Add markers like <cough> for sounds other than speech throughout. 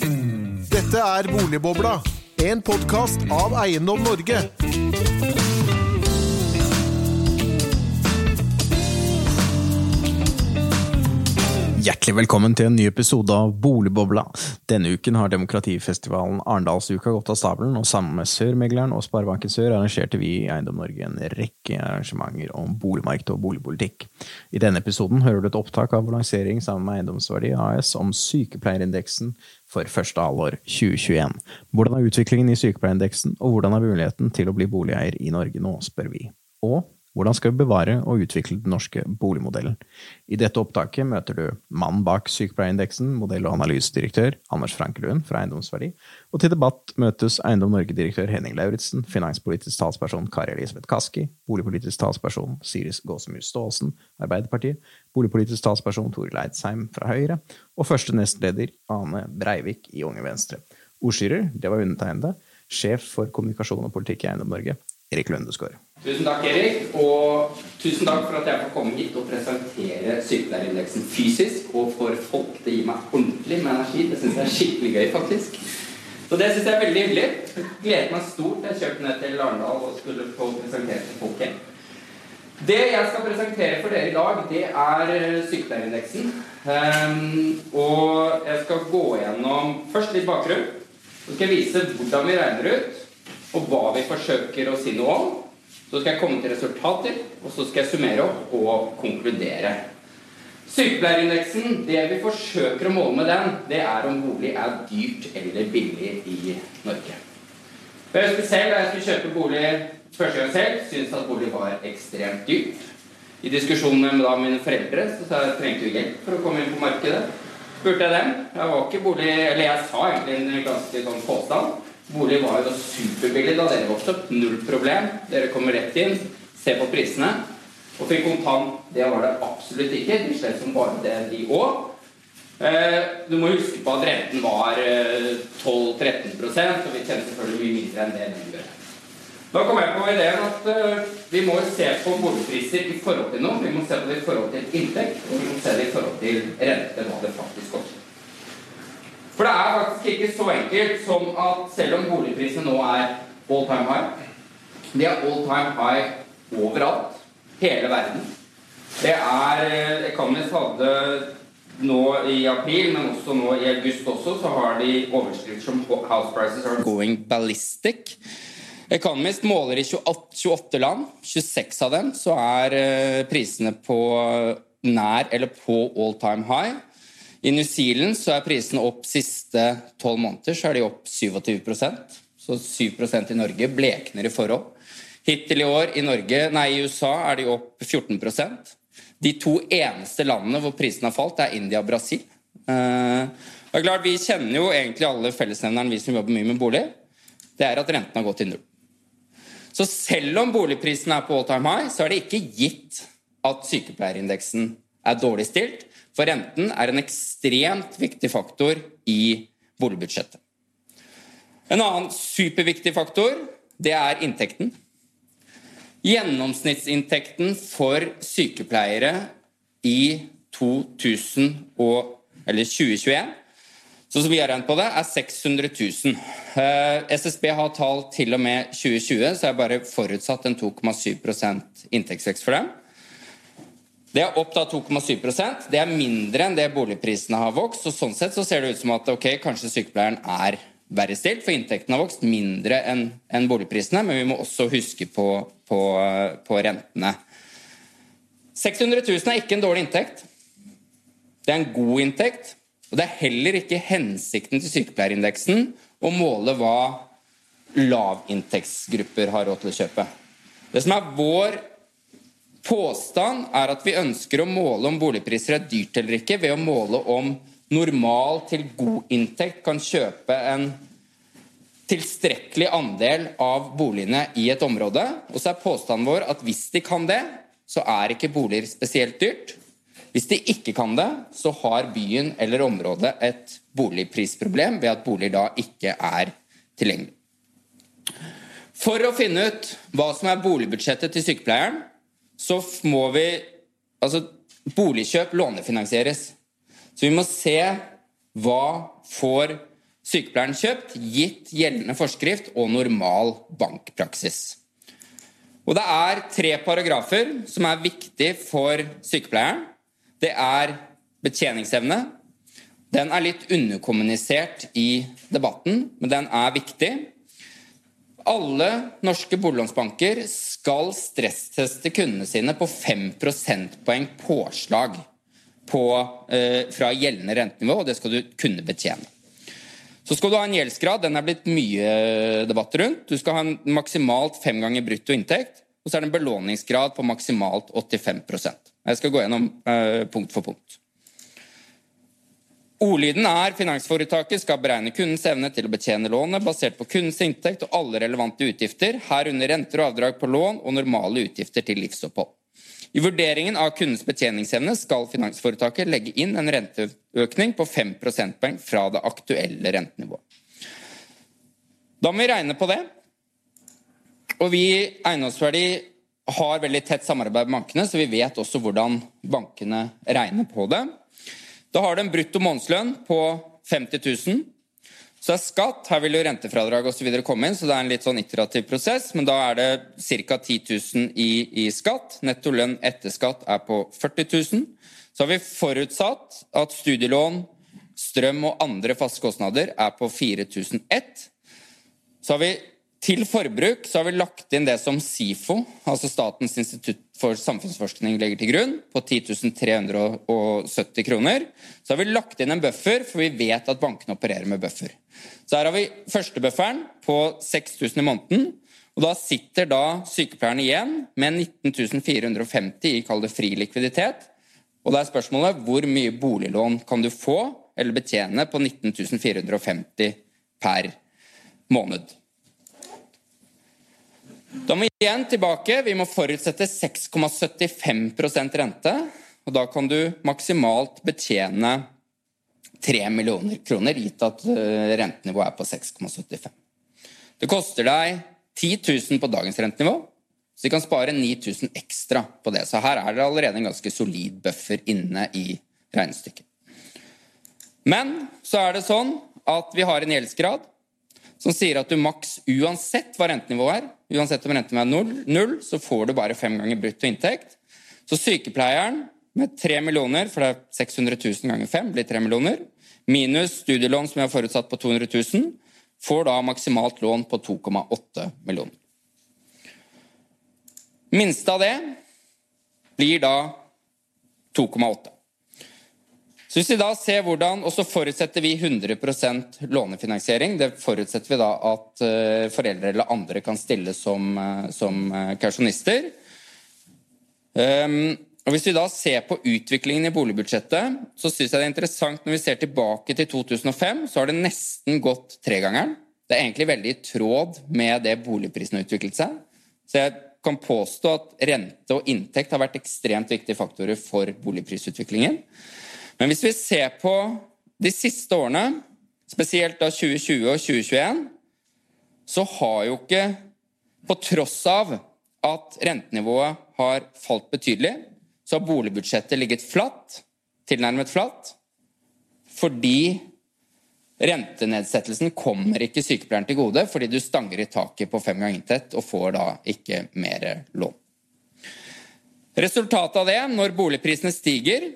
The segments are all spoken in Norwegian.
Dette er Boligbobla, en podkast av Eiendom Norge. Hjertelig velkommen til en ny episode av Boligbobla. Denne uken har demokratifestivalen Arendalsuka gått av stabelen, og sammen med Sørmegleren og Sparebanken Sør arrangerte vi i Eiendom Norge en rekke arrangementer om boligmarked og boligpolitikk. I denne episoden hører du et opptak av lansering sammen med Eiendomsverdi AS om sykepleierindeksen for første halvår 2021. Hvordan er utviklingen i sykepleierindeksen, og hvordan er muligheten til å bli boligeier i Norge nå, spør vi. Og hvordan skal vi bevare og utvikle den norske boligmodellen? I dette opptaket møter du mannen bak sykepleierindeksen, modell- og analysedirektør Anders Frankelund fra Eiendomsverdi, og til debatt møtes Eiendom Norge-direktør Henning Lauritzen, finanspolitisk talsperson Kari Elisabeth Kaski, boligpolitisk talsperson Siris Gåsemyr Staalesen, Arbeiderpartiet, boligpolitisk talsperson Toril Eidsheim fra Høyre, og første nestleder Ane Breivik i Unge Venstre. Ordstyrer, det var undertegnede, sjef for kommunikasjon og politikk i Eiendom Norge, Erik Lundesgaard. Tusen takk, Erik. Og tusen takk for at jeg får komme hit og presentere sykepleierindeksen fysisk og for folk. Det gir meg ordentlig med energi. Det syns jeg er skikkelig gøy, faktisk. Så det syns jeg er veldig hyggelig. Gleder meg stort. Jeg kjørte ned til Arendal og skulle få presentert til folket. Det jeg skal presentere for dere i dag, det er sykepleierindeksen. Um, og jeg skal gå gjennom først litt bakgrunn. Så skal jeg vise hvordan vi regner ut og hva vi forsøker å si noe om. Så skal jeg komme til resultater, og så skal jeg summere opp og konkludere. Sykepleierindeksen, det vi forsøker å måle med den, det er om bolig er dyrt eller billig i Norge. Jeg husker selv, Da jeg skulle kjøpe bolig første gang selv, syntes at bolig var ekstremt dyrt. I diskusjonene med mine foreldre så sa jeg trengte jo hjelp for å komme inn på markedet. Spurte jeg dem. Jeg var ikke bolig, eller jeg sa egentlig en ganske sånn påstand. Bolig var jo superbillig da dere vokste opp. Null problem. Dere kommer rett inn, ser på prisene. Og fikk kontant. Det var det absolutt ikke. De slet som bare det, de òg. Du må huske på at renten var 12-13% og vi tjente selvfølgelig mye mindre enn det de gjør. Da kom jeg på ideen at vi må se på boligpriser i forhold til noe. Vi må se på det i forhold til inntekt, og vi må se det i forhold til rente, hva det faktisk koster. For det er faktisk ikke så enkelt som at selv om boligprisene nå er all time high De er all time high overalt. Hele verden. Det er Economist hadde nå i april, men også nå i august også, så har de overskrifter som 'House prices are going ballistic'. Economist måler i 28 land. 26 av dem så er prisene på nær eller på all time high. I New Zealand så er prisene opp siste tolv måneder, så er de opp 27% Så 7% i Norge blekner i forhold. Hittil i år i, Norge, nei, i USA er de opp 14% De to eneste landene hvor prisene har falt, er India og Brasil. Det er klart, Vi kjenner jo egentlig alle fellesnevneren, vi som jobber mye med bolig. Det er at renten har gått til null. Så selv om boligprisen er på all time high, så er det ikke gitt at sykepleierindeksen er dårlig stilt. For renten er en ekstremt viktig faktor i boligbudsjettet. En annen superviktig faktor, det er inntekten. Gjennomsnittsinntekten for sykepleiere i 2000 og, eller 2021 sånn som vi har regnet på det, er 600 000. SSB har tall til og med 2020, så jeg bare forutsatt en 2,7% inntektsvekst for dem. Det er opp da 2,7 Det er mindre enn det boligprisene har vokst. og Sånn sett så ser det ut som at ok, kanskje sykepleieren er verre stilt, for inntekten har vokst mindre enn en boligprisene, men vi må også huske på, på, på rentene. 600 000 er ikke en dårlig inntekt. Det er en god inntekt. Og det er heller ikke hensikten til sykepleierindeksen å måle hva lavinntektsgrupper har råd til å kjøpe. Det som er vår påstand, er at vi ønsker å måle om boligpriser er dyrt eller ikke, ved å måle om normal til god inntekt kan kjøpe en tilstrekkelig andel av boligene i et område. Og så er påstanden vår at hvis de kan det, så er ikke boliger spesielt dyrt. Hvis de ikke kan det, så har byen eller området et boligprisproblem ved at boliger da ikke er tilgjengelig. For å finne ut hva som er boligbudsjettet til sykepleieren, så må vi Altså, boligkjøp lånefinansieres. Så vi må se hva får sykepleieren kjøpt, gitt gjeldende forskrift og normal bankpraksis. Og det er tre paragrafer som er viktige for sykepleieren. Det er betjeningsevne. Den er litt underkommunisert i debatten, men den er viktig. Alle norske boliglånsbanker skal stressteste kundene sine på 5 prosentpoeng påslag på, eh, fra gjeldende rentenivå, og det skal du kunne betjene. Så skal du ha en gjeldsgrad, den er blitt mye debatt rundt. Du skal ha en maksimalt fem ganger brutto inntekt, og så er det en belåningsgrad på maksimalt 85 Jeg skal gå gjennom eh, punkt for punkt. Ordlyden er finansforetaket skal beregne kundens evne til å betjene lånet basert på kundens inntekt og alle relevante utgifter, herunder renter og avdrag på lån og normale utgifter til livsopphold. I vurderingen av kundens betjeningsevne skal finansforetaket legge inn en renteøkning på 5 prosentpoeng fra det aktuelle rentenivået. Da må vi regne på det. Og vi Eiendomsverdi har veldig tett samarbeid med bankene, så vi vet også hvordan bankene regner på det. Da har du en brutto månedslønn på 50 000. Så er skatt, her vil jo rentefradrag osv. komme inn, så det er en litt sånn iterativ prosess. Men da er det ca. 10 000 i, i skatt. Netto lønn etter skatt er på 40 000. Så har vi forutsatt at studielån, strøm og andre faste kostnader er på 4001. Så har vi til forbruk så har vi lagt inn det som SIFO, altså Statens institutt for samfunnsforskning, legger til grunn, på 10 370 kroner. Så har vi lagt inn en buffer, for vi vet at bankene opererer med buffer. Så her har vi førstebufferen på 6000 i måneden. Og da sitter da sykepleierne igjen med 19 450 i kall det fri likviditet. Og da er spørsmålet hvor mye boliglån kan du få eller betjene på 19 450 per måned. Da må vi igjen tilbake. Vi må forutsette 6,75% rente. Og da kan du maksimalt betjene 3 millioner kroner, gitt at eh, rentenivået er på 6,75. Det koster deg 10 000 på dagens rentenivå, så de kan spare 9000 ekstra på det. Så her er det allerede en ganske solid buffer inne i regnestykket. Men så er det sånn at vi har en gjeldsgrad som sier at du maks uansett hva rentenivået er, uansett om rentenivået er null, null, så får du bare fem ganger brutto inntekt. Så sykepleieren med tre millioner, for det er 600 000 ganger fem, blir tre millioner, minus studielån som vi har forutsatt på 200 000, får da maksimalt lån på 2,8 millioner. Minste av det blir da 2,8. Så hvis vi da ser hvordan, Og så forutsetter vi 100% lånefinansiering. Det forutsetter vi da at uh, foreldre eller andre kan stille som, uh, som uh, kausjonister. Um, Hvis vi da ser på utviklingen i boligbudsjettet, så syns jeg det er interessant når vi ser tilbake til 2005, så har det nesten gått tregangeren. Det er egentlig veldig i tråd med det boligprisen har utviklet seg. Så jeg kan påstå at rente og inntekt har vært ekstremt viktige faktorer for boligprisutviklingen. Men hvis vi ser på de siste årene, spesielt da 2020 og 2021, så har jo ikke På tross av at rentenivået har falt betydelig, så har boligbudsjettet ligget flatt, tilnærmet flatt, fordi rentenedsettelsen kommer ikke sykepleieren til gode fordi du stanger i taket på fem ganger inntekt og får da ikke mer lån. Resultatet av det, når boligprisene stiger,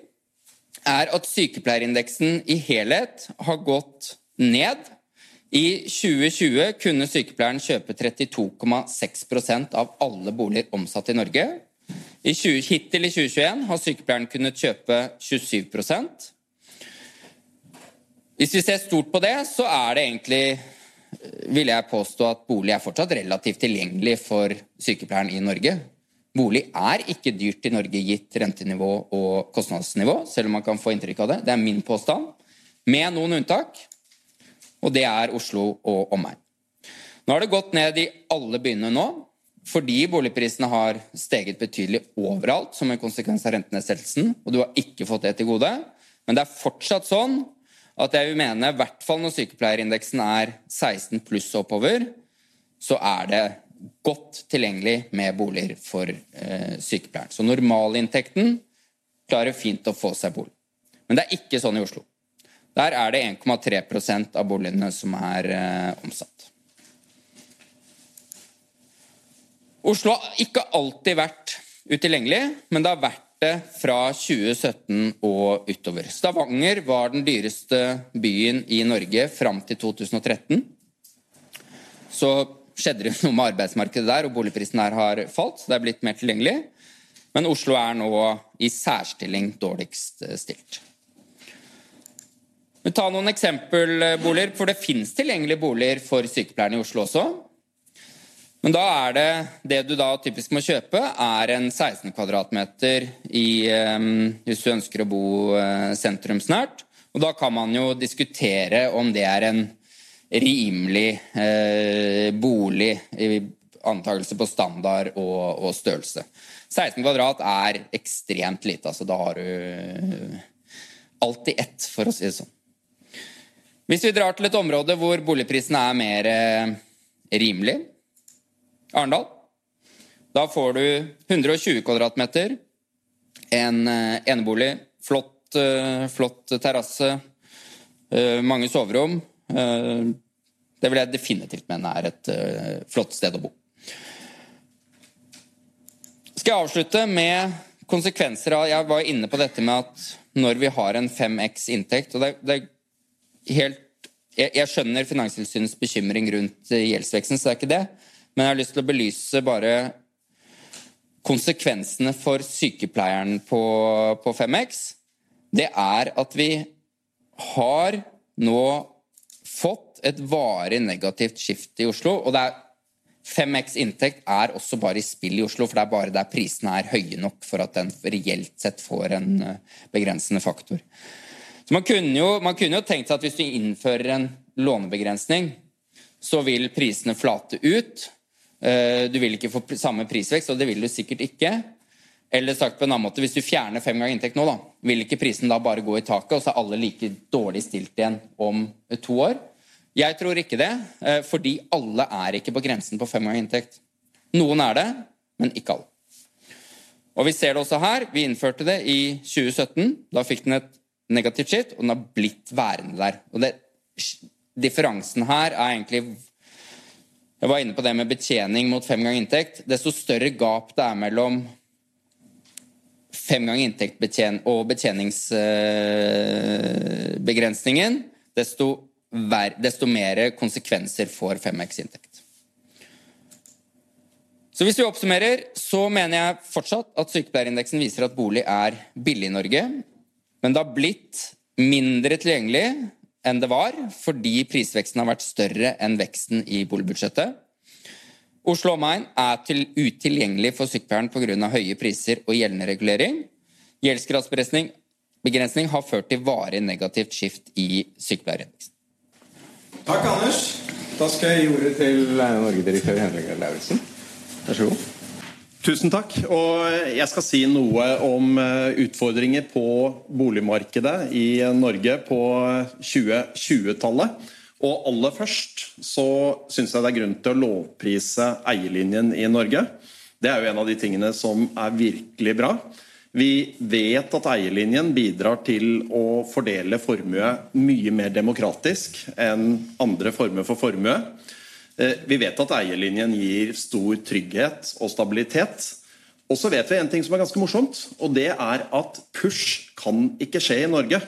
er at sykepleierindeksen i helhet har gått ned. I 2020 kunne sykepleieren kjøpe 32,6% av alle boliger omsatt i Norge. I 20, hittil i 2021 har sykepleieren kunnet kjøpe 27 Hvis vi ser stort på det, så er det egentlig vil jeg påstå at bolig er fortsatt relativt tilgjengelig for sykepleieren i Norge. Bolig er ikke dyrt i Norge gitt rentenivå og kostnadsnivå, selv om man kan få inntrykk av det. Det er min påstand, med noen unntak, og det er Oslo og omegn. Nå har det gått ned i alle byene nå, fordi boligprisene har steget betydelig overalt som en konsekvens av rentenedsettelsen, og du har ikke fått det til gode. Men det er fortsatt sånn at jeg vil mene, i hvert fall når sykepleierindeksen er 16 pluss oppover, så er det godt tilgjengelig med boliger for eh, sykepleieren. Så normalinntekten klarer fint å få seg bolig. Men det er ikke sånn i Oslo. Der er det 1,3% av boligene som er eh, omsatt. Oslo har ikke alltid vært utilgjengelig, men det har vært det fra 2017 og utover. Stavanger var den dyreste byen i Norge fram til 2013. Så skjedde det noe med arbeidsmarkedet der, og boligprisen der har falt. så det er blitt mer tilgjengelig. Men Oslo er nå i særstilling dårligst eh, stilt. Vi tar noen eksempelboliger, for det finnes tilgjengelige boliger for sykepleierne i Oslo også. Men da er det Det du da typisk må kjøpe, er en 16 kvadratmeter i, um, hvis du ønsker å bo uh, sentrumsnært. Og da kan man jo diskutere om det er en rimelig eh, bolig antakelse på standard og, og, størrelse. 16 kvadrat er ekstremt lite. altså Da har du alltid ett, for å si det sånn. Hvis vi drar til et område hvor boligprisen er mer eh, rimelig Arendal. Da får du 120 kvadratmeter, en eh, enebolig, flott, eh, flott terrasse, eh, mange soverom. Det vil jeg definitivt mene er et flott sted å bo. Skal jeg avslutte med konsekvenser av Jeg var inne på dette med at når vi har en 5X inntekt og det, det er helt jeg, jeg skjønner Finanstilsynets bekymring rundt gjeldsveksten, så det er ikke det. Men jeg har lyst til å belyse bare konsekvensene for sykepleieren på, på 5X. Det er at vi har nå fått et varig negativt skift i Oslo. og det er 5X inntekt er også bare i spill i Oslo, for det er bare der prisene er høye nok for at den reelt sett får en eh, begrensende faktor. Så Man kunne jo, man kunne jo tenkt seg at hvis du innfører en lånebegrensning, så vil prisene flate ut. Eh, du vil ikke få samme prisvekst, og det vil du sikkert ikke. Eller sagt på en annen måte, Hvis du fjerner fem ganger inntekt nå, da, vil ikke prisen da bare gå i taket, og så er alle like dårlig stilt igjen om to år? Jeg tror ikke det, eh, fordi alle er ikke på grensen på fem ganger inntekt. Noen er det, men ikke alle. Og Vi ser det også her. Vi innførte det i 2017. Da fikk den et negativt skitt, og den har blitt værende der. Og det, Differansen her er egentlig jeg var inne på det med betjening mot fem ganger inntekt. Desto større gap det er mellom fem ganger inntekt betjen og betjeningsbegrensningen, desto, desto mer konsekvenser får 5X inntekt. Så hvis vi oppsummerer, så mener jeg fortsatt at sykepleierindeksen viser at bolig er billig i Norge. Men det har blitt mindre tilgjengelig enn det var, fordi prisveksten har vært større enn veksten i boligbudsjettet. Oslo omegn er til utilgjengelig for sykepleieren pga. høye priser og gjeldende regulering. Gjeldsgradsbegrensning har ført til varig negativt skift i sykepleierindeksen. Takk, Anders. Da skal jeg gi ordet til Norge-direktør Henrik Lauritzen. Vær så god. Tusen takk. Og jeg skal si noe om eh, utfordringer på boligmarkedet i Norge på 2020-tallet. Og aller først så syns jeg det er grunn til å lovprise eierlinjen i Norge. Det er jo en av de tingene som er virkelig bra. Vi vet at eierlinjen bidrar til å fordele formue mye mer demokratisk enn andre former for formue. Eh, vi vet at eierlinjen gir stor trygghet og stabilitet. Og så vet vi en ting som er ganske morsomt, og det er at push kan ikke skje i Norge.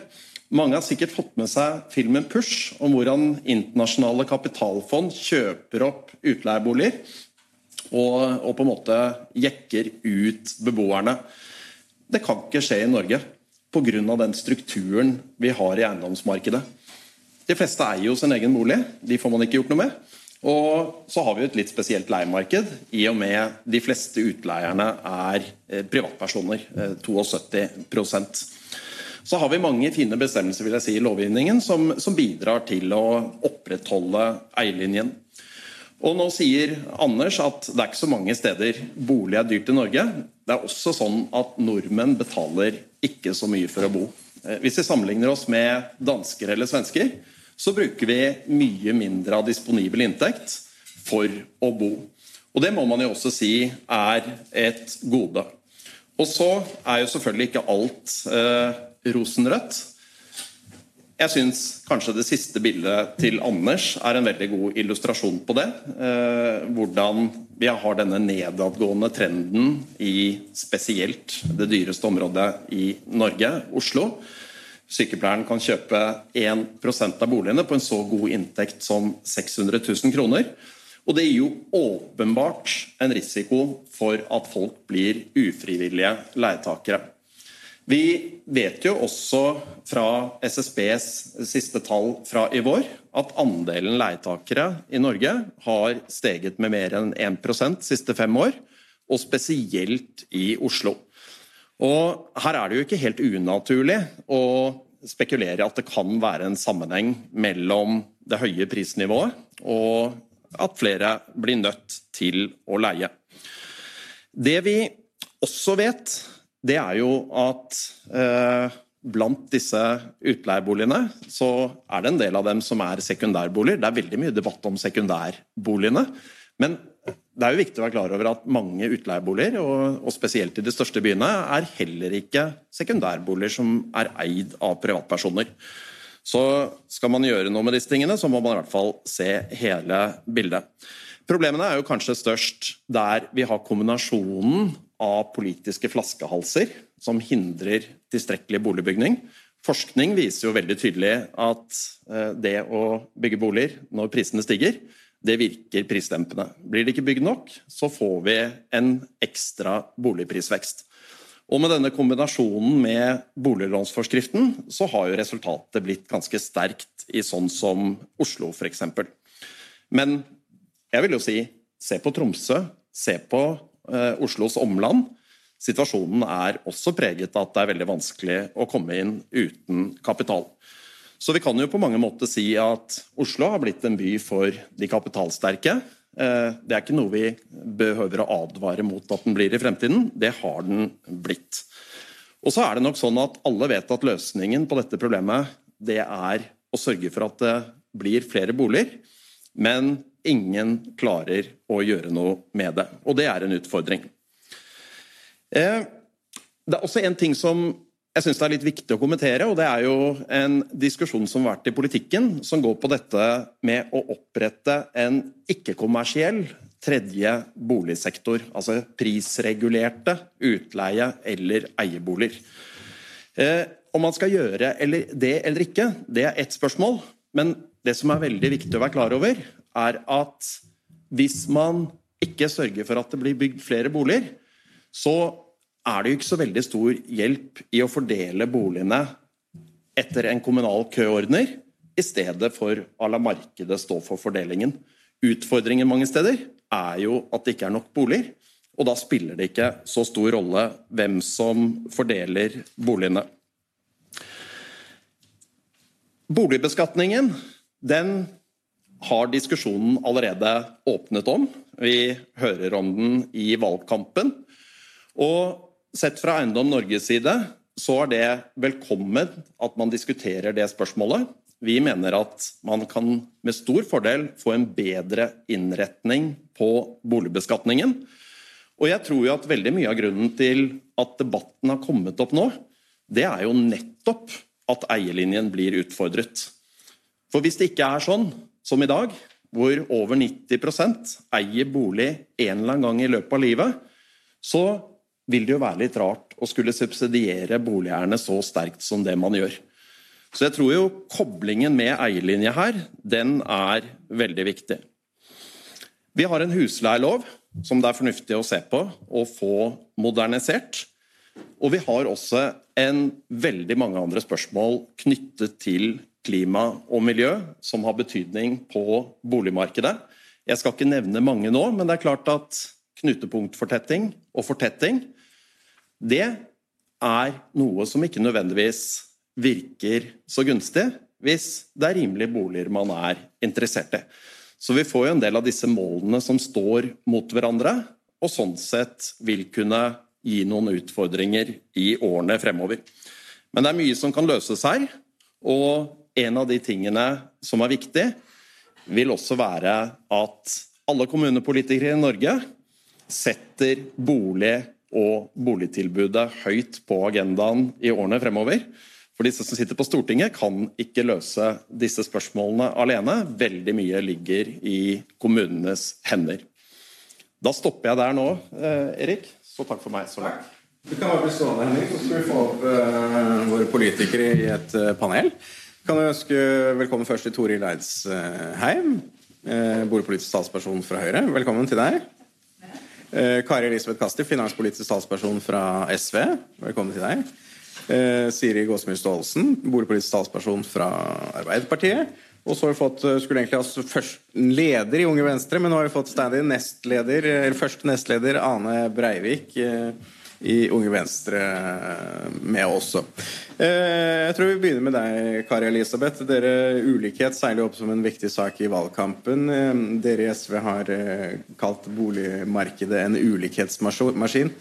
Mange har sikkert fått med seg filmen 'Push', om hvordan internasjonale kapitalfond kjøper opp utleieboliger og, og, på en måte jekker ut beboerne. Det kan ikke skje i Norge pga. den strukturen vi har i eiendomsmarkedet. De fleste eier jo sin egen bolig. De får man ikke gjort noe med. Og så har vi et litt spesielt leiemarked, i og med de fleste utleierne er eh, privatpersoner. 72 eh, Så har vi mange fine bestemmelser vil jeg si, i lovgivningen som, som bidrar til å opprettholde eierlinjen. Og nå sier Anders at det er ikke så mange steder bolig er dyrt i Norge. Det er også sånn at nordmenn betaler ikke så mye for å bo. Eh, hvis vi sammenligner oss med dansker eller svensker, så bruker vi mye mindre av disponibel inntekt for å bo. Og Det må man jo også si er et gode. Og så er jo selvfølgelig ikke alt eh, rosenrødt. jeg syns kanskje det siste bildet til Anders er en veldig god illustrasjon på det. Eh, hvordan vi har denne nedadgående trenden i spesielt det dyreste området i Norge, Oslo. Sykepleieren kan kjøpe 1% av boligene på en så god inntekt som 600 000 kroner. Og det gir jo åpenbart en risiko for at folk blir ufrivillige leietakere. Vi vet jo også fra SSBs siste tall fra i vår at andelen leietakere i Norge har steget med mer enn 1 de siste fem år, og spesielt i Oslo. Og her er det jo ikke helt unaturlig å spekulere at det kan være en sammenheng mellom det høye prisnivået og at flere blir nødt til å leie. Det vi også vet, det er jo at eh, blant disse utleieboligene så er det en del av dem som er sekundærboliger. Det er veldig mye debatt om sekundærboligene. Men det er jo viktig å være klar over at mange utleieboliger, og, og spesielt i de største byene, er heller ikke sekundærboliger som er eid av privatpersoner. Så skal man gjøre noe med disse tingene, så må man i hvert fall se hele bildet. Problemene er jo kanskje størst der vi har kombinasjonen av politiske flaskehalser som hindrer tilstrekkelig boligbygning. Forskning viser jo veldig tydelig at eh, det å bygge boliger når prisene stiger, det virker prisdempende. Blir det ikke bygd nok, så får vi en ekstra boligprisvekst. Og med denne kombinasjonen med boliglånsforskriften, så har jo resultatet blitt ganske sterkt i sånn som Oslo f.eks. Men jeg vil jo si se på Tromsø, se på Oslos omland. Situasjonen er også preget av at det er veldig vanskelig å komme inn uten kapital. Så vi kan jo på mange måter si at Oslo har blitt en by for de kapitalsterke. Eh, det er ikke noe vi behøver å advare mot at den blir i fremtiden. Det har den blitt. Og så er det nok sånn at alle vet at løsningen på dette problemet det er å sørge for at det blir flere boliger. Men ingen klarer å gjøre noe med det. Og det er en utfordring. Eh, det er også en ting som jeg syns er litt viktig å kommentere, og det er jo en diskusjon som har vært i politikken, som går på dette med å opprette en ikke-kommersiell tredje boligsektor. Altså prisregulerte utleie- eller eieboliger. Eh, om man skal gjøre det eller ikke, det er ett spørsmål. Men det som er veldig viktig å være klar over, er at hvis man ikke sørger for at det blir bygd flere boliger, så er det jo ikke så veldig stor hjelp i å fordele boligene etter en kommunal køordner, i stedet for å la markedet stå for fordelingen. Utfordringen mange steder er jo at det ikke er nok boliger, og da spiller det ikke så stor rolle hvem som fordeler boligene. Boligbeskatningen den har diskusjonen allerede åpnet om. Vi hører om den i valgkampen. Og sett fra Eiendom Norges side så er det velkommen at man diskuterer det spørsmålet. Vi mener at man kan med stor fordel få en bedre innretning på boligbeskatningen. Og jeg tror jo at veldig mye av grunnen til at debatten har kommet opp nå, det er jo nettopp at eierlinjen blir utfordret. For hvis det ikke er sånn, som i dag, hvor over 90% eier bolig en eller annen gang i løpet av livet, så vil det jo være litt rart å skulle subsidiere boligeierne så sterkt som det man gjør. Så jeg tror jo koblingen med eierlinje her, den er veldig viktig. Vi har en husleielov som det er fornuftig å se på og få modernisert. Og vi har også en veldig mange andre spørsmål knyttet til klima og miljø som har betydning på boligmarkedet. Jeg skal ikke nevne mange nå, men det er klart at knutepunktfortetting og fortetting det er noe som ikke nødvendigvis virker så gunstig hvis det er rimelige boliger man er interessert i. Så vi får jo en del av disse målene som står mot hverandre, og sånn sett vil kunne gi noen utfordringer i årene fremover. Men det er mye som kan løses her, og en av de tingene som er viktig, vil også være at alle kommunepolitikere i Norge setter bolig og boligtilbudet høyt på agendaen i årene fremover. For disse som sitter på Stortinget, kan ikke løse disse spørsmålene alene. Veldig mye ligger i kommunenes hender. Da stopper jeg der nå, eh, Erik. Så takk for meg så langt. Du kan bare bli stående, Henning, så skal vi få opp uh, våre politikere i et uh, panel. Kan jeg ønske velkommen først til Toril Eidsheim, bordpolitisk boligpolitisk talsperson fra Høyre. Velkommen til deg. Uh, Kari Elisabeth Kasti, finanspolitisk talsperson fra SV. Velkommen til deg. Uh, Siri Gåsemyr Staalesen, boligpolitisk talsperson fra Arbeiderpartiet. Og så har vi fått, skulle egentlig ha først leder i Unge Venstre, men nå har vi fått stand nestleder, eller første nestleder, Ane Breivik. I Unge Venstre med også. Eh, jeg tror vi begynner med deg, Kari Elisabeth. Dere Ulikhet seiler opp som en viktig sak i valgkampen. Eh, dere i SV har eh, kalt boligmarkedet en ulikhetsmaskin.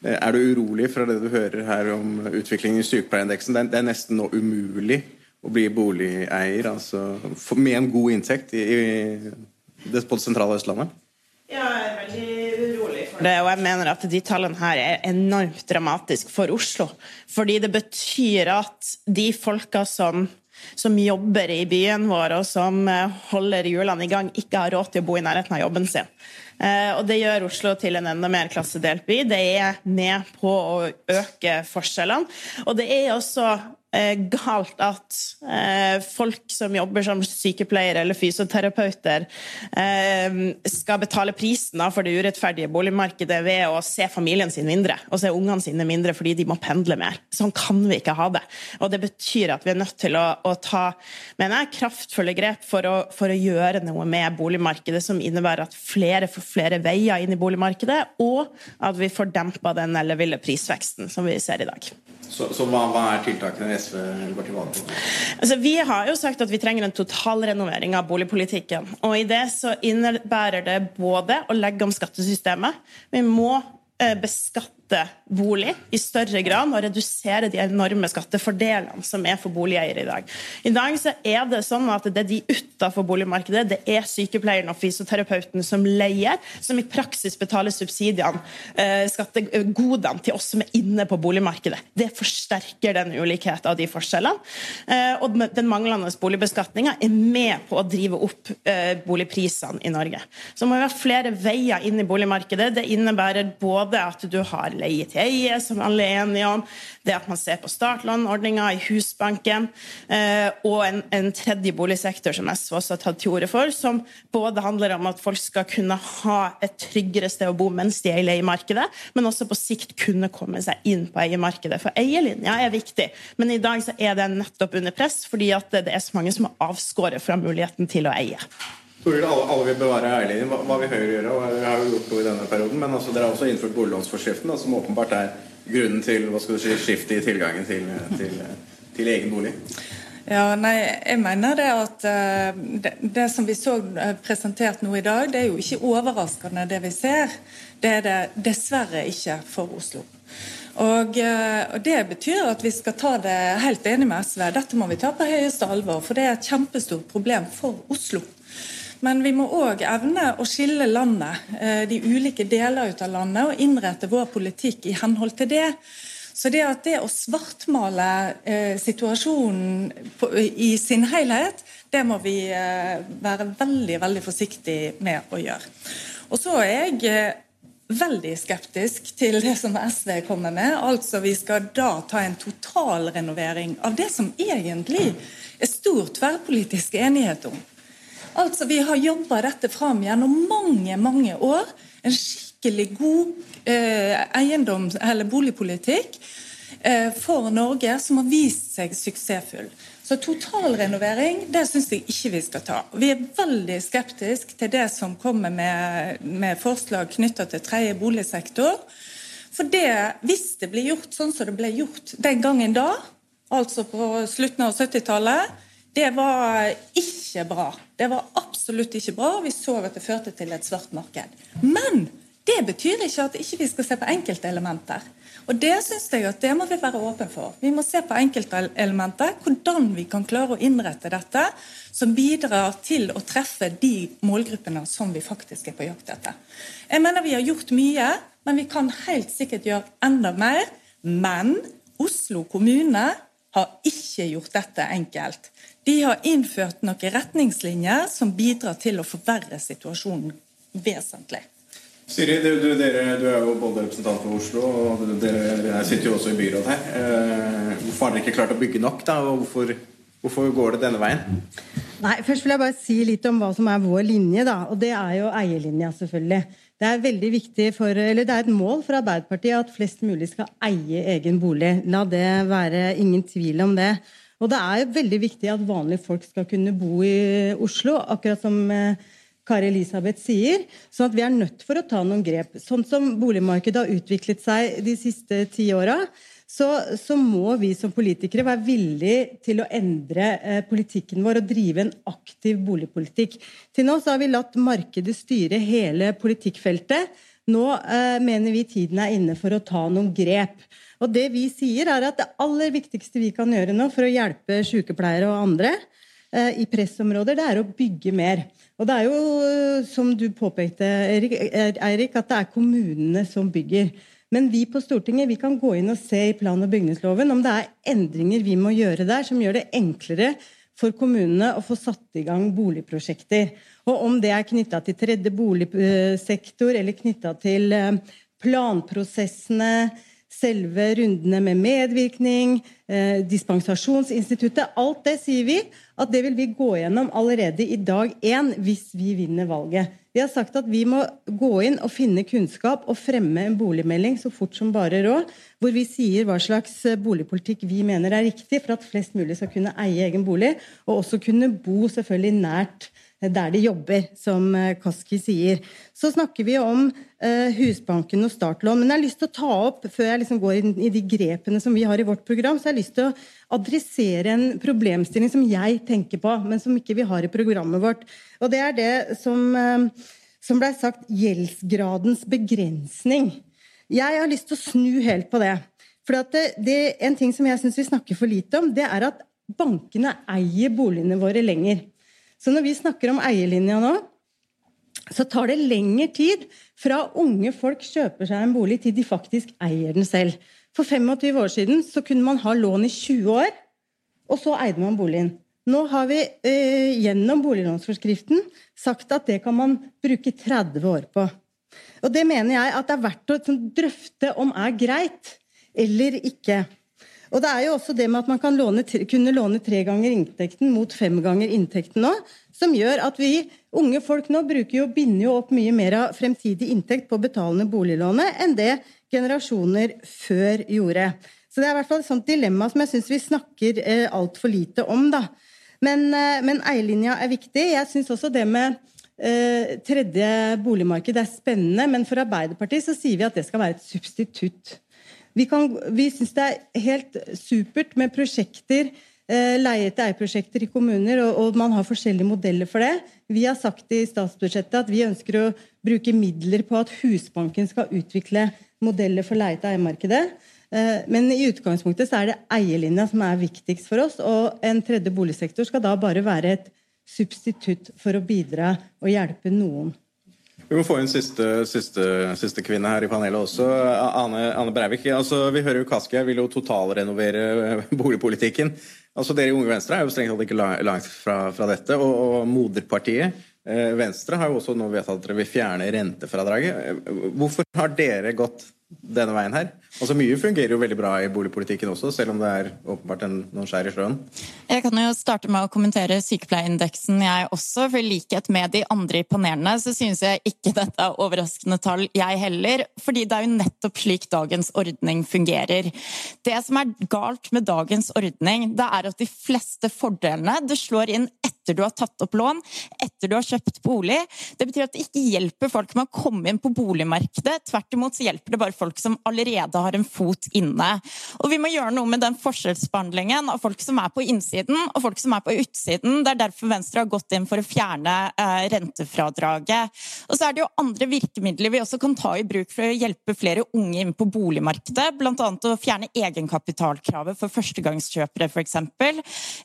Er du urolig fra det du hører her om utviklingen i sykepleierindeksen? Det er nesten nå umulig å bli boligeier altså, med en god inntekt i, i, på det sentrale Østlandet? Ja, jeg er veldig det. Og jeg mener at de tallene her er enormt dramatiske for Oslo. Fordi det betyr at de folka som, som jobber i byen vår, og som eh, holder hjulene i gang, ikke har råd til å bo i nærheten av jobben sin. Eh, og Det gjør Oslo til en enda mer klassedelt by. Det er med på å øke forskjellene. Og det er også galt at eh, folk som jobber som sykepleiere eller fysioterapeuter, eh, skal betale prisen for det urettferdige boligmarkedet ved å se familien sin mindre og se ungene sine mindre fordi de må pendle mer. Sånn kan vi ikke ha det. Og Det betyr at vi er nødt til å, å ta mener jeg, kraftfulle grep for å, for å, gjøre noe med boligmarkedet, som innebærer at flere får flere veier inn i boligmarkedet, og at vi får dempa den elleville prisveksten som vi ser i dag. Så, så hva, hva, er tiltakene SV går til valg på? Altså, vi har jo sagt at vi trenger en totalrenovering av boligpolitikken. Og i det så innebærer det både å legge om skattesystemet. Vi må eh, beskatte bolig i større grad og redusere de enorme skattefordelene som er for boligeiere i dag. I dag så er det sånn at det er de utenfor boligmarkedet, det er sykepleieren og fysioterapeuten som leier, som i praksis betaler subsidiene, eh, skattegodene til oss som er inne på boligmarkedet. Det forsterker den ulikheten av de forskjellene. Eh, og den manglende boligbeskatninga er med på å drive opp eh, boligprisene i Norge. Så må vi ha flere veier inn i boligmarkedet. Det innebærer både at du har leie til eie, som alle er enige om, det at man ser på startlånordninga i Husbanken, eh, og en, en, tredje boligsektor som SV også har tatt til orde for, som både handler om at folk skal kunne ha et tryggere sted å bo mens de er i leiemarkedet, men også på sikt kunne komme seg inn på eiemarkedet. For eierlinja er viktig, men i dag er den nettopp under press fordi det er så mange som er avskåret fra muligheten til å eie. Toril, alle, alle, vil bevare eierlinjen. Hva, hva, vil Høyre gjøre? og vi har jo gjort noe i denne perioden, men altså, Dere har også innført boliglånsforskriften, som åpenbart er grunnen til hva skal du si, skiftet i tilgangen til, til, til, egen bolig. Ja, nei, jeg mener det at uh, det, det, som vi så uh, presentert nå i dag, det er jo ikke overraskende det vi ser. Det er det dessverre ikke for Oslo. Og, uh, og, Det betyr at vi skal ta det helt enig med SV. Dette må vi ta på høyeste alvor, for det er et kjempestort problem for Oslo. Men vi må òg evne å skille landet, eh, de ulike deler ut av landet, og innrette vår politikk i henhold til det. Så det at det å svartmale eh, situasjonen på, i sin helhet, det må vi eh, være veldig, veldig forsiktige med å gjøre. Og så er jeg eh, veldig skeptisk til det som SV kommer med. Altså Vi skal da ta en totalrenovering av det som egentlig er stor tverrpolitisk enighet om. Altså, Vi har jobba dette fram gjennom mange mange år. En skikkelig god eh, eiendom- eller boligpolitikk eh, for Norge som har vist seg suksessfull. Så totalrenovering det syns jeg ikke vi skal ta. Vi er veldig skeptiske til det som kommer med, med forslag knytta til tredje boligsektor. For det, hvis det blir gjort sånn som det ble gjort den gangen da, altså på slutten av 70-tallet, det var ikke bra. Det var absolutt ikke bra. Vi så at det førte til et svart marked. Men det betyr ikke at ikke vi ikke skal se på enkeltelementer. Og Det synes jeg at det må vi være åpne for. Vi må se på enkeltelementer, hvordan vi kan klare å innrette dette som bidrar til å treffe de målgruppene som vi faktisk er på jakt etter. Jeg mener vi har gjort mye, men vi kan helt sikkert gjøre enda mer. Men Oslo kommune har ikke gjort dette enkelt. De har innført noen retningslinjer som bidrar til å forverre situasjonen vesentlig. Siri, du, du, dere, du, er jo både representant for Oslo, og dere sitter jo også i byrådet her. Eh, hvorfor har dere ikke klart å bygge nok, da? Og hvorfor, hvorfor går det denne veien? Nei, Først vil jeg bare si litt om hva som er vår linje. da, og Det er jo eierlinja, selvfølgelig. Det er for, det er et mål for Arbeiderpartiet at flest mulig skal eie egen bolig. La det være ingen tvil om det. Og det er veldig viktig at vanlige folk skal kunne bo i Oslo, akkurat som eh, Kari Elisabeth sier. sånn at vi er nødt for å ta noen grep. Sånn som boligmarkedet har utviklet seg de siste ti åra, så, så, må vi som politikere være villige til å endre eh, politikken vår og drive en aktiv boligpolitikk. Til nå har vi latt markedet styre hele politikkfeltet. Nå eh, mener vi tiden er inne for å ta noen grep. Og Det vi sier er at det aller viktigste vi kan gjøre nå for å hjelpe sykepleiere og andre eh, i pressområder, det er å bygge mer. Og det er jo, som du påpekte, Eirik, at det er kommunene som bygger. Men vi på Stortinget vi kan gå inn og se i plan- og bygningsloven om det er endringer vi må gjøre der som gjør det enklere for kommunene å få satt i gang boligprosjekter. Og om det er knytta til tredje boligsektor eller knytta til eh, planprosessene, selve rundene med medvirkning, eh, dispensasjonsinstituttet Alt det sier vi at det vil vi gå gjennom allerede i dag én hvis vi vinner valget. Vi har sagt at vi må gå inn og finne kunnskap og fremme en boligmelding så fort som bare råd, hvor vi sier hva slags boligpolitikk vi mener er riktig for at flest mulig skal kunne eie egen bolig, og også kunne bo selvfølgelig nært der de jobber, som eh, Kaski sier. Så snakker vi om uh, Husbanken og startlån. Men jeg har lyst til å ta opp, før jeg liksom går inn i de grepene som vi har i vårt program, så jeg har lyst til å adressere en problemstilling som jeg tenker på, men som ikke vi har i programmet vårt. Og det er det som, uh, som blei sagt gjeldsgradens begrensning. Jeg har lyst til å snu helt på det. For det, det, en ting som jeg syns vi snakker for lite om, det er at bankene eier boligene våre lenger. Så når vi snakker om eierlinja nå, så tar det lengre tid fra unge folk kjøper seg en bolig, til de faktisk eier den selv. For 25 år siden så kunne man ha lån i 20 år, og så eide man boligen. Nå har vi eh, gjennom boliglånsforskriften sagt at det kan man bruke 30 år på. Og Det mener jeg at det er verdt å sånn, drøfte om er greit eller ikke. Og det er jo også det med at man kan låne, kunne låne tre ganger inntekten mot fem ganger inntekten nå, som gjør at vi unge folk nå bruker jo, binder jo opp mye mer av fremtidig inntekt på betalende boliglånet enn det generasjoner før gjorde. Så det er i hvert fall et sånt dilemma som jeg syns vi snakker eh, altfor lite om. da. Men, eh, men eierlinja er viktig. Jeg syns også det med eh, tredje boligmarked er spennende, men for Arbeiderpartiet så sier vi at det skal være et substitutt vi, kan, vi syns det er helt supert med prosjekter, eh, leie-til-eie-prosjekter i kommuner, og, og, man har forskjellige modeller for det. Vi har sagt i statsbudsjettet at vi ønsker å bruke midler på at Husbanken skal utvikle modeller for leie-til-eie-markedet. Eh, men i utgangspunktet så er det eierlinja som er viktigst for oss, og en tredje boligsektor skal da bare være et substitutt for å bidra og hjelpe noen. Vi må få inn siste, siste, siste, kvinne her i panelet også. Ane, Ane Breivik. Altså, vi hører jo Kaski vil jo totalrenovere boligpolitikken. Altså, dere i Unge Venstre er jo strengt tatt ikke langt fra, fra dette. Og, og moderpartiet eh, Venstre har jo også nå vedtatt at dere vil fjerne rentefradraget. Hvorfor har dere gått denne veien her? Altså Mye fungerer jo veldig bra i boligpolitikken også, selv om det er åpenbart en, noen skjær i sjøen. Jeg kan jo starte med å kommentere sykepleierindeksen, jeg også. For i likhet med de andre i panelene, så synes jeg ikke dette er overraskende tall, jeg heller. Fordi det er jo nettopp slik dagens ordning fungerer. Det som er galt med dagens ordning, det er at de fleste fordelene det slår inn etter du har tatt opp lån, etter du har kjøpt bolig. Det betyr at det ikke hjelper folk med å komme inn på boligmarkedet. Tvert imot så hjelper det bare folk som allerede har en fot inne. Og vi må gjøre noe med den forskjellsbehandlingen av folk som er på innsiden og folk som er på utsiden. Det er derfor Venstre har gått inn for å fjerne eh, rentefradraget. Og så er det jo andre virkemidler vi også kan ta i bruk for å hjelpe flere unge inn på boligmarkedet, bl.a. å fjerne egenkapitalkravet for førstegangskjøpere, f.eks.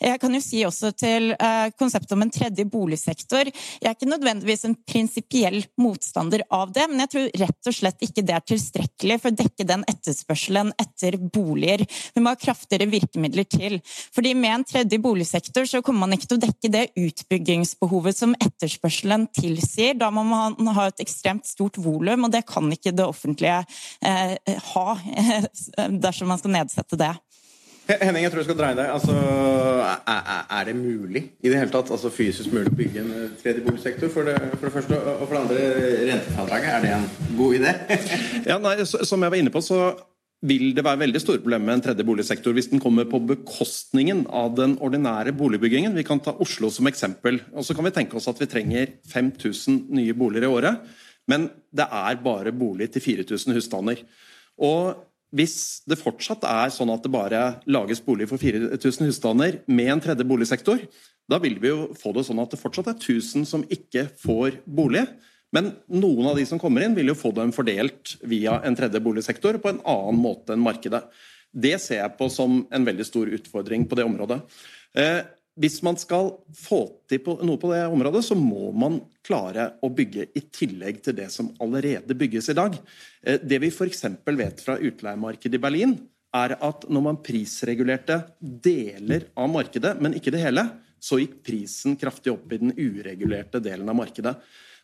Jeg kan jo si også til eh, konseptet om en tredje boligsektor. Jeg er ikke nødvendigvis en prinsipiell motstander av det, men jeg tror rett og slett ikke det er tilstrekkelig for å dekke den etterspørselen etter boliger. Vi må ha kraftigere virkemidler til. Fordi med en tredje boligsektor så kommer man ikke til å dekke det utbyggingsbehovet som etterspørselen tilsier. Da må man ha et ekstremt stort volum, og det kan ikke det offentlige eh, ha <laughs> dersom man skal nedsette det. Henning, jeg tror jeg skal dreie deg. Altså, er, er, det mulig i det hele tatt, altså fysisk mulig å bygge en eh, tredje boligsektor? For det, for det første, og for det andre rentefradraget. Er det en god idé? <laughs> ja, nei, Som jeg var inne på, så vil det være veldig store problemer med en tredje boligsektor hvis den kommer på bekostningen av den ordinære boligbyggingen. Vi kan ta Oslo som eksempel. og Så kan vi tenke oss at vi trenger 5000 nye boliger i året. Men det er bare bolig til 4000 husstander. Og hvis det fortsatt er sånn at det bare lages bolig for 4000 husstander med en tredje boligsektor, da vil vi jo få det sånn at det fortsatt er 1000 som ikke får bolig. Men noen av de som kommer inn, vil jo få dem fordelt via en tredje boligsektor på en annen måte enn markedet. Det ser jeg på som en veldig stor utfordring på det området. Hvis man skal få til noe på det området, så må man klare å bygge i tillegg til det som allerede bygges i dag. Eh, det vi f.eks. vet fra utleiemarkedet i Berlin, er at når man prisregulerte deler av markedet, men ikke det hele, så gikk prisen kraftig opp i den uregulerte delen av markedet.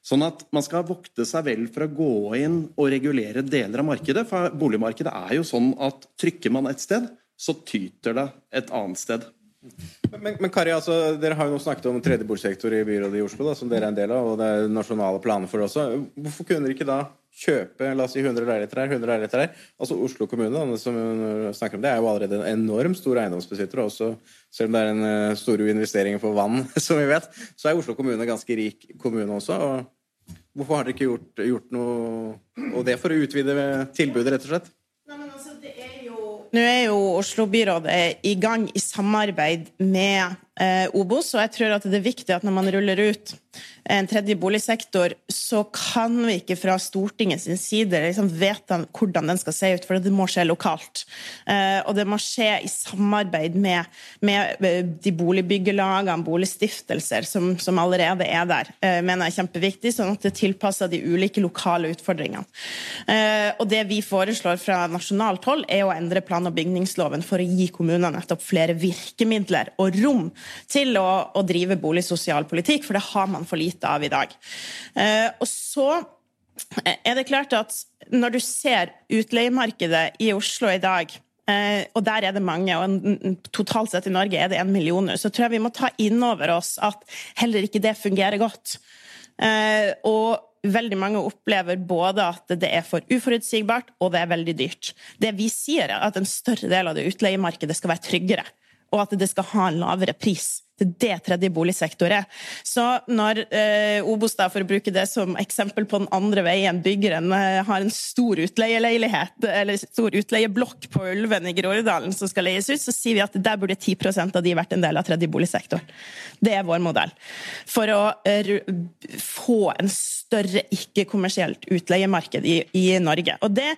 Sånn at man skal vokte seg vel for å gå inn og regulere deler av markedet. For boligmarkedet er jo sånn at trykker man et sted, så tyter det et annet sted. Men, men Kari, altså, Dere har jo nå snakket om tredje boligsektor i byrådet i Oslo, da, som dere er en del av, og det er nasjonale planer for det også. Hvorfor kunne dere ikke da kjøpe la oss si 100 leiligheter her, 100 leiligheter her? Altså Oslo kommune da, som snakker om det, er jo allerede en enormt stor eiendomsbesitter. Også, selv om det er en stor store investeringer på vann, <laughs> som vi vet, så er Oslo kommune en ganske rik kommune også. og Hvorfor har dere ikke gjort, gjort noe og det for å utvide tilbudet, rett og slett? Nå er jo Oslo-byrådet i gang i samarbeid med Obos, og jeg tror at det er viktig at når man ruller ut en tredje boligsektor, så kan vi ikke fra Stortingets side liksom vedta hvordan den skal se ut, for det må skje lokalt. Eh, og det må skje i samarbeid med, med eh, de boligbyggelagene, boligstiftelser, som, som, allerede er der. Eh, mener jeg er kjempeviktig, sånn at det tilpasser de ulike lokale utfordringene. Og det vi foreslår fra nasjonalt hold, er å endre plan- og bygningsloven for å gi kommunene nettopp flere virkemidler og rom til å, å drive boligsosial politikk, for det har man for lite av i dag. Eh, og så er det klart at når du ser utleiemarkedet i Oslo i dag eh, og der er det mange, og totalt sett i Norge er det en million så tror jeg vi må ta inn over oss at heller ikke det fungerer godt. Eh, og veldig mange opplever både at det er for uforutsigbart og det er veldig dyrt. Det vi sier, er at en større del av det utleiemarkedet skal være tryggere, og at det skal ha en lavere pris. Det tredje boligsektor er. Så når eh, Obos, da, for å bruke det som eksempel på den andre veien, bygger en, eh, har en stor utleieleilighet, eller stor utleieblokk på Ulven i Groruddalen som skal leies ut, så sier vi at der burde 10% av de vært en del av tredje boligsektor. Det er vår modell. For å eh, få en større ikke-kommersielt utleiemarked i, i, Norge. Og det,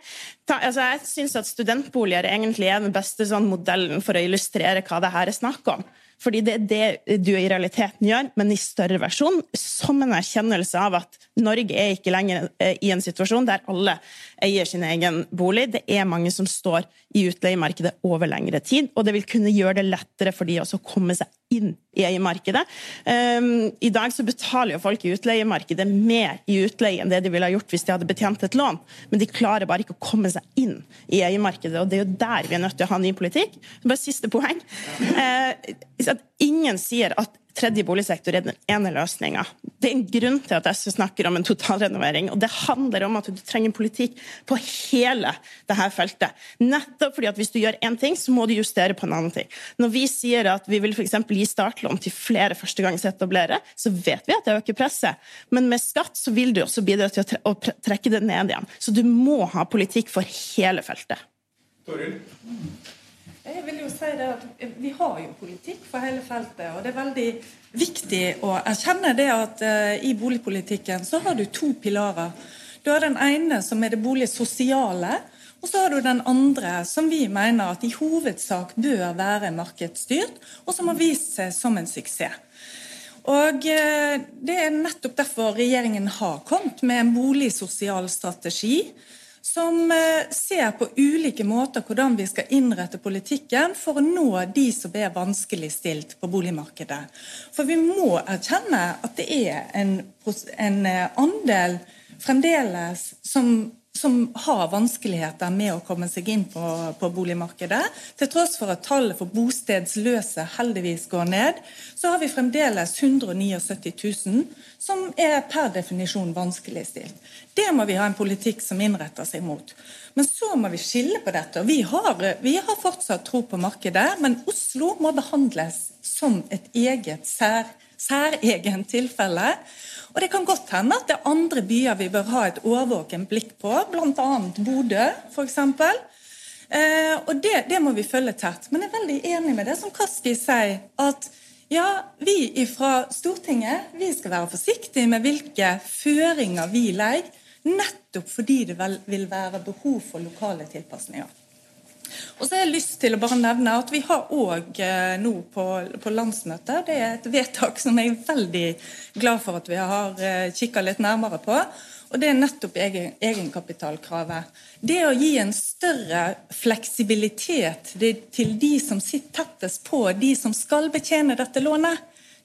ta, altså jeg syns at studentboliger egentlig er den beste sånn modellen for å illustrere hva det her er snakk om. Fordi det er det du i realiteten gjør, men i større versjon, som en erkjennelse av at Norge er ikke lenger eh, i en situasjon der alle eier sin egen bolig. Det er mange som står i utleiemarkedet over lengre tid, og det vil kunne gjøre det lettere for de også å komme seg inn i eiemarkedet. Um, I dag så betaler jo folk i utleiemarkedet mer i utleie enn det de ville ha gjort hvis de hadde betjent et lån, men de klarer bare ikke å komme seg inn i eiemarkedet, og det er jo der vi er nødt til å ha ny politikk. Bare siste poeng. Uh, ingen sier at tredje boligsektor er den ene løsninga. Det er en grunn til at SV snakker om en totalrenovering. og Det handler om at du trenger politikk på hele dette feltet. Nettopp fordi at hvis du gjør én ting, så må du justere på en annen ting. Når vi sier at vi vil f.eks. gi startlån til flere førstegangsetablerere, så vet vi at det øker presset. Men med skatt så vil du også bidra til å trekke det ned igjen. Så du må ha politikk for hele feltet. Toril? Jeg vil jo si det at Vi har jo politikk for hele feltet. og Det er veldig viktig å erkjenne det at uh, i boligpolitikken så har du to pilarer. Du har den ene som er det boligsosiale. Og så har du den andre som vi mener at i hovedsak bør være markedsstyrt, og som har vist seg som en suksess. Og Det er nettopp derfor regjeringen har kommet med en boligsosial strategi som ser på ulike måter hvordan vi skal innrette politikken for å nå de som er vanskeligstilt på boligmarkedet. For vi må erkjenne at det er en, en andel fremdeles som som har vanskeligheter med å komme seg inn på, på, boligmarkedet. Til tross for at tallet for bostedsløse heldigvis går ned, så har vi fremdeles 179 000 som er per definisjon vanskeligstilt. Det må vi ha en politikk som innretter seg mot. Men så må vi skille på dette. Vi har, vi har fortsatt tro på markedet, men Oslo må behandles som et eget sær, særegent tilfelle. Og Det kan godt hende at det er andre byer vi bør ha et årvåkent blikk på, bl.a. Bodø f.eks. Eh, og det, det, må vi følge tett. Men jeg er veldig enig med det som Kaski sier, at ja, vi fra Stortinget vi skal være forsiktige med hvilke føringer vi legger, nettopp fordi det vil være behov for lokale tilpasninger. Og så har jeg lyst til å bare nevne at Vi har òg eh, nå på, på, landsmøtet Det er et vedtak som jeg er veldig glad for at vi har eh, kikka litt nærmere på. Og Det er nettopp egen, egenkapitalkravet. Det å gi en større fleksibilitet til de som sitter tettest på, de som skal betjene dette lånet,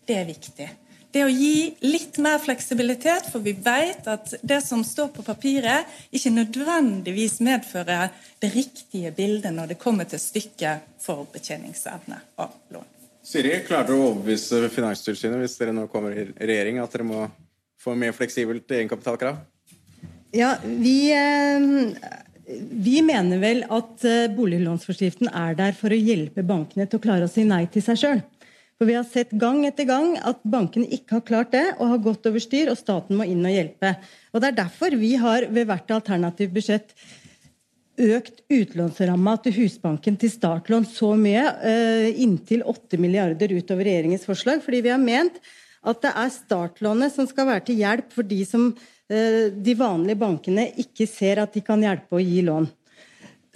det er viktig det å gi litt mer fleksibilitet, for vi vet at det som står på papiret, ikke nødvendigvis medfører det riktige bildet når det kommer til stykket for betjeningsevne av lån. Siri, klarer du å overbevise Finanstilsynet hvis dere nå kommer i regjering, at dere må få mer fleksibelt egenkapitalkrav? Ja, vi, eh, vi mener vel at eh, boliglånsforskriften er der for å hjelpe bankene til å klare å si nei til seg sjøl. For Vi har sett gang etter gang at bankene ikke har klart det og har gått over styr, og staten må inn og hjelpe. Og Det er derfor vi har ved hvert alternativt budsjett økt utlånsramma til Husbanken til startlån så mye, eh, inntil 8 milliarder utover regjeringens forslag, fordi vi har ment at det er startlånet som skal være til hjelp for de som eh, de vanlige bankene ikke ser at de kan hjelpe å gi lån.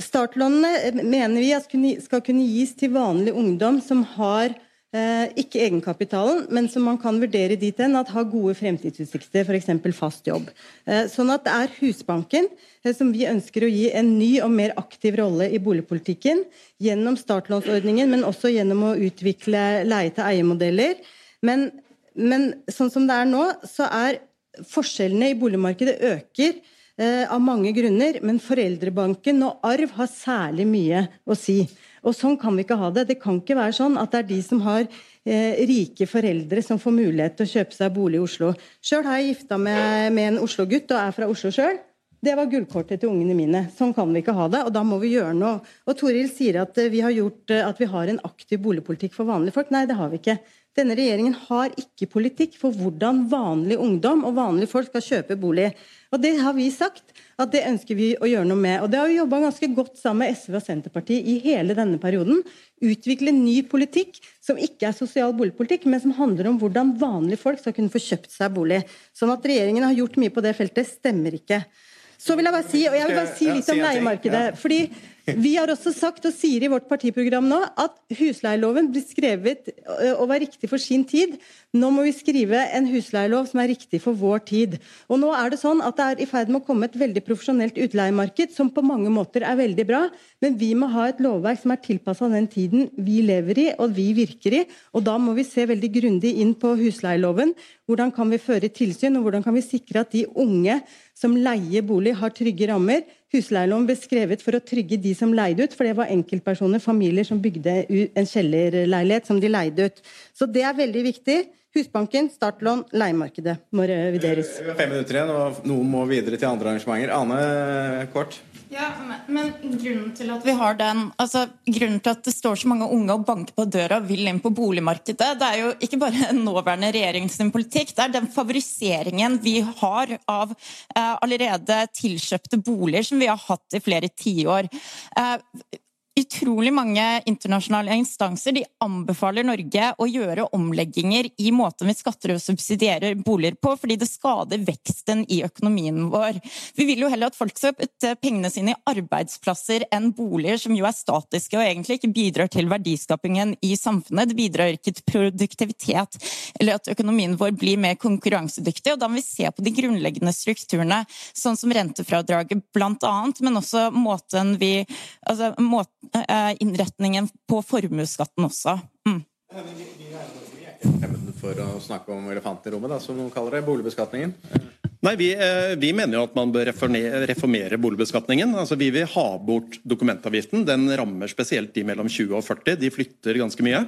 Startlånene mener vi skal kunne gis til vanlig ungdom som har Eh, ikke egenkapitalen, men som man kan vurdere dit hen at har gode fremtidsutsikter, f.eks. fast jobb. Eh, sånn at det er Husbanken eh, som vi ønsker å gi en ny og mer aktiv rolle i boligpolitikken. Gjennom startlånsordningen, men også gjennom å utvikle leie-til-eie-modeller. Men, men, sånn som det er nå, så er forskjellene i boligmarkedet øker av mange grunner, men foreldrebanken og arv har særlig mye å si. Og Sånn kan vi ikke ha det. Det kan ikke være sånn at det er de som har eh, rike foreldre som får mulighet til å kjøpe seg bolig i Oslo. Sjøl har jeg gifta meg med en Oslo-gutt og er fra Oslo sjøl. Det var gullkortet til ungene mine. Sånn kan vi ikke ha det, og da må vi gjøre noe. Og Toril sier at eh, vi har, gjort, eh, at vi har en aktiv boligpolitikk for vanlige folk. Nei, det har vi ikke. Denne regjeringen har ikke politikk for hvordan vanlig ungdom og vanlige folk skal kjøpe bolig. Og Det har vi sagt at det ønsker vi å gjøre noe med. Og Det har vi jobba ganske godt sammen med SV og Senterpartiet i hele denne perioden. Utvikle ny politikk som ikke er sosial boligpolitikk, men som handler om hvordan vanlige folk skal kunne få kjøpt seg bolig. Sånn at regjeringen har gjort mye på det feltet, stemmer ikke. Så vil jeg bare si, og jeg vil bare si litt om leiemarkedet. fordi vi har også sagt, og sier i vårt partiprogram nå, at husleieloven blir skrevet og var riktig for sin tid. Nå må vi skrive en husleielov som er riktig for vår tid. Og nå er Det sånn at det er i ferd med å komme et veldig profesjonelt utleiemarked, som på mange måter er veldig bra, men vi må ha et lovverk som er tilpassa den tiden vi lever i og vi virker i. og Da må vi se veldig grundig inn på husleieloven. Hvordan kan vi føre tilsyn, og hvordan kan vi sikre at de unge som leier bolig, har trygge rammer. Husleieloven ble skrevet for å trygge de som leide ut, for det var enkeltpersoner, familier, som bygde en kjellerleilighet som de leide ut. Så det er veldig viktig. Husbanken, startlån, leiemarkedet må revideres. Vi har fem minutter igjen, og noen må videre til andre arrangementer. Ane, kort? Ja, men, men, grunnen til at vi har den altså grunnen til at det står så mange unge og banker på døra og vil inn på boligmarkedet, det er jo ikke bare <laughs> nåværende regjerings politikk, det er den favoriseringen vi har av eh, allerede tilkjøpte boliger som vi har hatt i flere tiår. Eh, utrolig mange internasjonale instanser de anbefaler Norge å gjøre omlegginger i måten vi skatter og subsidierer boliger på, fordi det skader veksten i økonomien vår. Vi vil jo heller at folk skal putte pengene sine i arbeidsplasser enn boliger, som jo er statiske og egentlig ikke bidrar til verdiskapingen i samfunnet. Det bidrar ikke til produktivitet eller at økonomien vår blir mer konkurransedyktig. Og da må vi se på de grunnleggende strukturene, sånn som rentefradraget blant annet, men også måten vi altså, måten innretningen på formuesskatten også. Mm. For å snakke om elefanten i rommet, da, som noen kaller det, boligbeskatningen? Nei, vi, eh, vi, mener jo at man bør reformere boligbeskatningen. Altså, vi vil ha bort dokumentavgiften. Den rammer spesielt de mellom 20 og 40. De flytter ganske mye.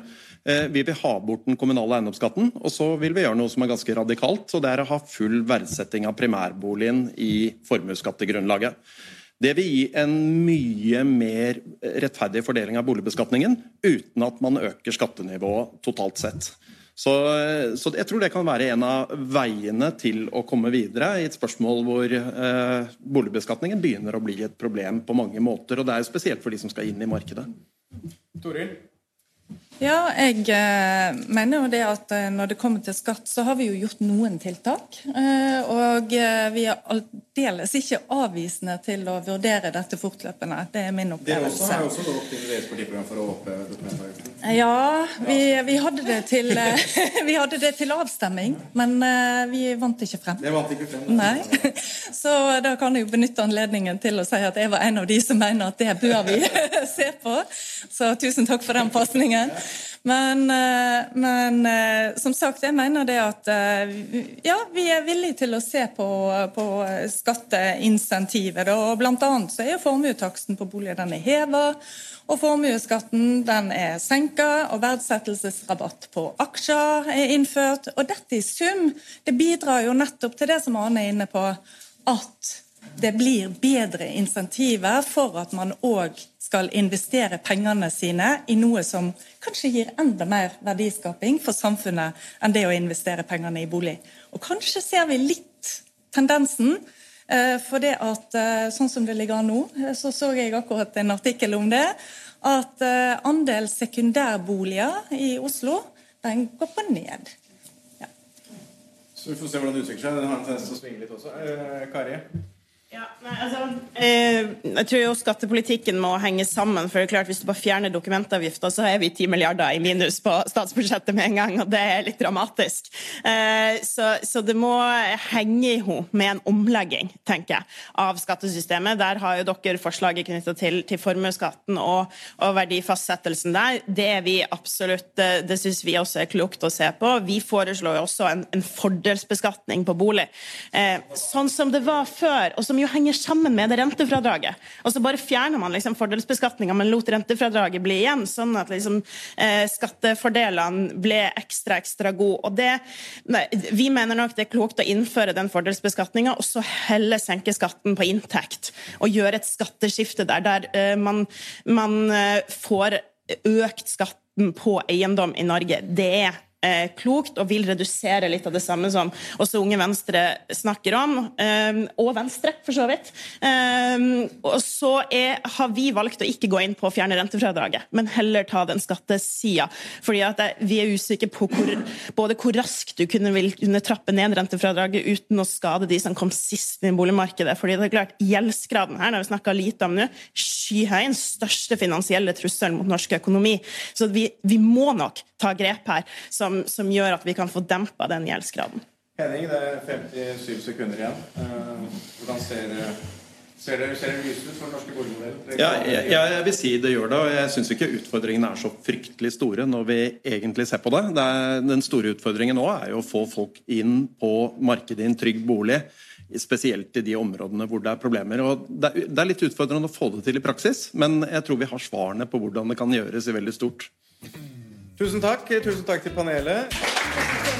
Eh, vi vil ha bort den kommunale eiendomsskatten. Og så vil vi gjøre noe som er ganske radikalt. og Det er å ha full verdsetting av primærboligen i formuesskattegrunnlaget. Det vil gi en mye mer rettferdig fordeling av boligbeskatningen, uten at man øker skattenivået totalt sett. Så, så, jeg tror det kan være en av veiene til å komme videre i et spørsmål hvor eh, boligbeskatningen begynner å bli et problem på mange måter. Og det er jo spesielt for de som skal inn i markedet. Toril? Ja, jeg eh, mener jo det at eh, når det kommer til skatt, så har vi jo gjort noen tiltak. Eh, og vi er aldeles ikke avvisende til å vurdere dette fortløpende. Det er min opplevelse. Dere har også gått inn deres partiprogram for å oppheve dokumentavgiften? Ja, vi, vi, hadde det til, <laughs> vi hadde det til avstemming, men vi vant ikke frem. Det vant ikke frem? Nei. <laughs> Så da kan jeg jo benytte anledningen til å si at jeg var en av de som mener at det bør vi <laughs> se på. Så tusen takk for den pasningen. Men, eh, men, eh, som sagt, jeg mener det at eh, ja, vi er villige til å se på, på skatteinsentiver. Og blant annet så er formuetaksten på boliger den er heva, og formuesskatten den er senka, og verdsettelsesrabatt på aksjer er innført. Og dette i sum det bidrar jo nettopp til det som Arne er inne på, at det blir bedre insentiver for at man òg skal investere pengene sine i noe som kanskje gir enda mer verdiskaping for samfunnet enn det å investere pengene i bolig. Og Kanskje ser vi litt tendensen. Eh, for det at, eh, sånn som det ligger an nå, eh, så så jeg akkurat en artikkel om det. At andel sekundærboliger i Oslo den går på ned. Ja. Så vi får se hvordan det utvikler seg. Den har en tendens til å svinge litt også. Kari? Ja, nei, altså, eh, jeg tror jo skattepolitikken må henge sammen. for det er klart Hvis du bare fjerner dokumentavgifta, så er vi 10 milliarder i minus på statsbudsjettet med en gang. og Det er litt dramatisk. Eh, så, så, det må henge i hop med en omlegging tenker jeg, av skattesystemet. Der har jo dere forslaget knytta til, til formuesskatten og, og, verdifastsettelsen der. Det er vi absolutt, eh, det syns vi også er klokt å se på. Vi foreslår jo også en, en fordelsbeskatning på bolig. Eh, sånn som det var før. og som jo henger sammen med det rentefradraget. Og så bare fjerner man liksom fordelsbeskatninga, men lot rentefradraget bli igjen, sånn at liksom, eh, skattefordelene ble ekstra, ekstra gode. Og det, vi mener nok det er klokt å innføre den fordelsbeskatninga, og så heller senke skatten på inntekt. Og gjøre et skatteskifte der, der eh, man, man eh, får økt skatten på eiendom i Norge. Det er eh, klokt og vil redusere litt av det samme som også Unge Venstre snakker om, eh, og Venstre, for så vidt. Eh, og så er, har vi valgt å ikke gå inn på å fjerne rentefradraget, men heller ta den skattesida. Fordi at vi er usikre på hvor, både hvor raskt du kunne, vil kunne trappe ned rentefradraget uten å skade de som kom sist i boligmarkedet. fordi det er klart, Gjeldsgraden her, har vi snakka lite om nå, skyhøy. Den største finansielle trusselen mot norsk økonomi. Så vi, vi må nok ta grep her som, som gjør at vi kan få dempa den gjeldsgraden. Henning, det er 57 sekunder igjen. Eh, hvordan ser, ser det, ser det lyst ut for den norske boligmodellen? Ja, jeg, jeg, vil si det gjør det. og Jeg syns ikke utfordringene er så fryktelig store når vi egentlig ser på det. det er, den store utfordringen nå er jo å få folk inn på markedet i en trygg bolig. Spesielt i de områdene hvor det er problemer. Og det er, det er litt utfordrende å få det til i praksis, men jeg tror vi har svarene på hvordan det kan gjøres i veldig stort. Tusen takk. Tusen takk til panelet.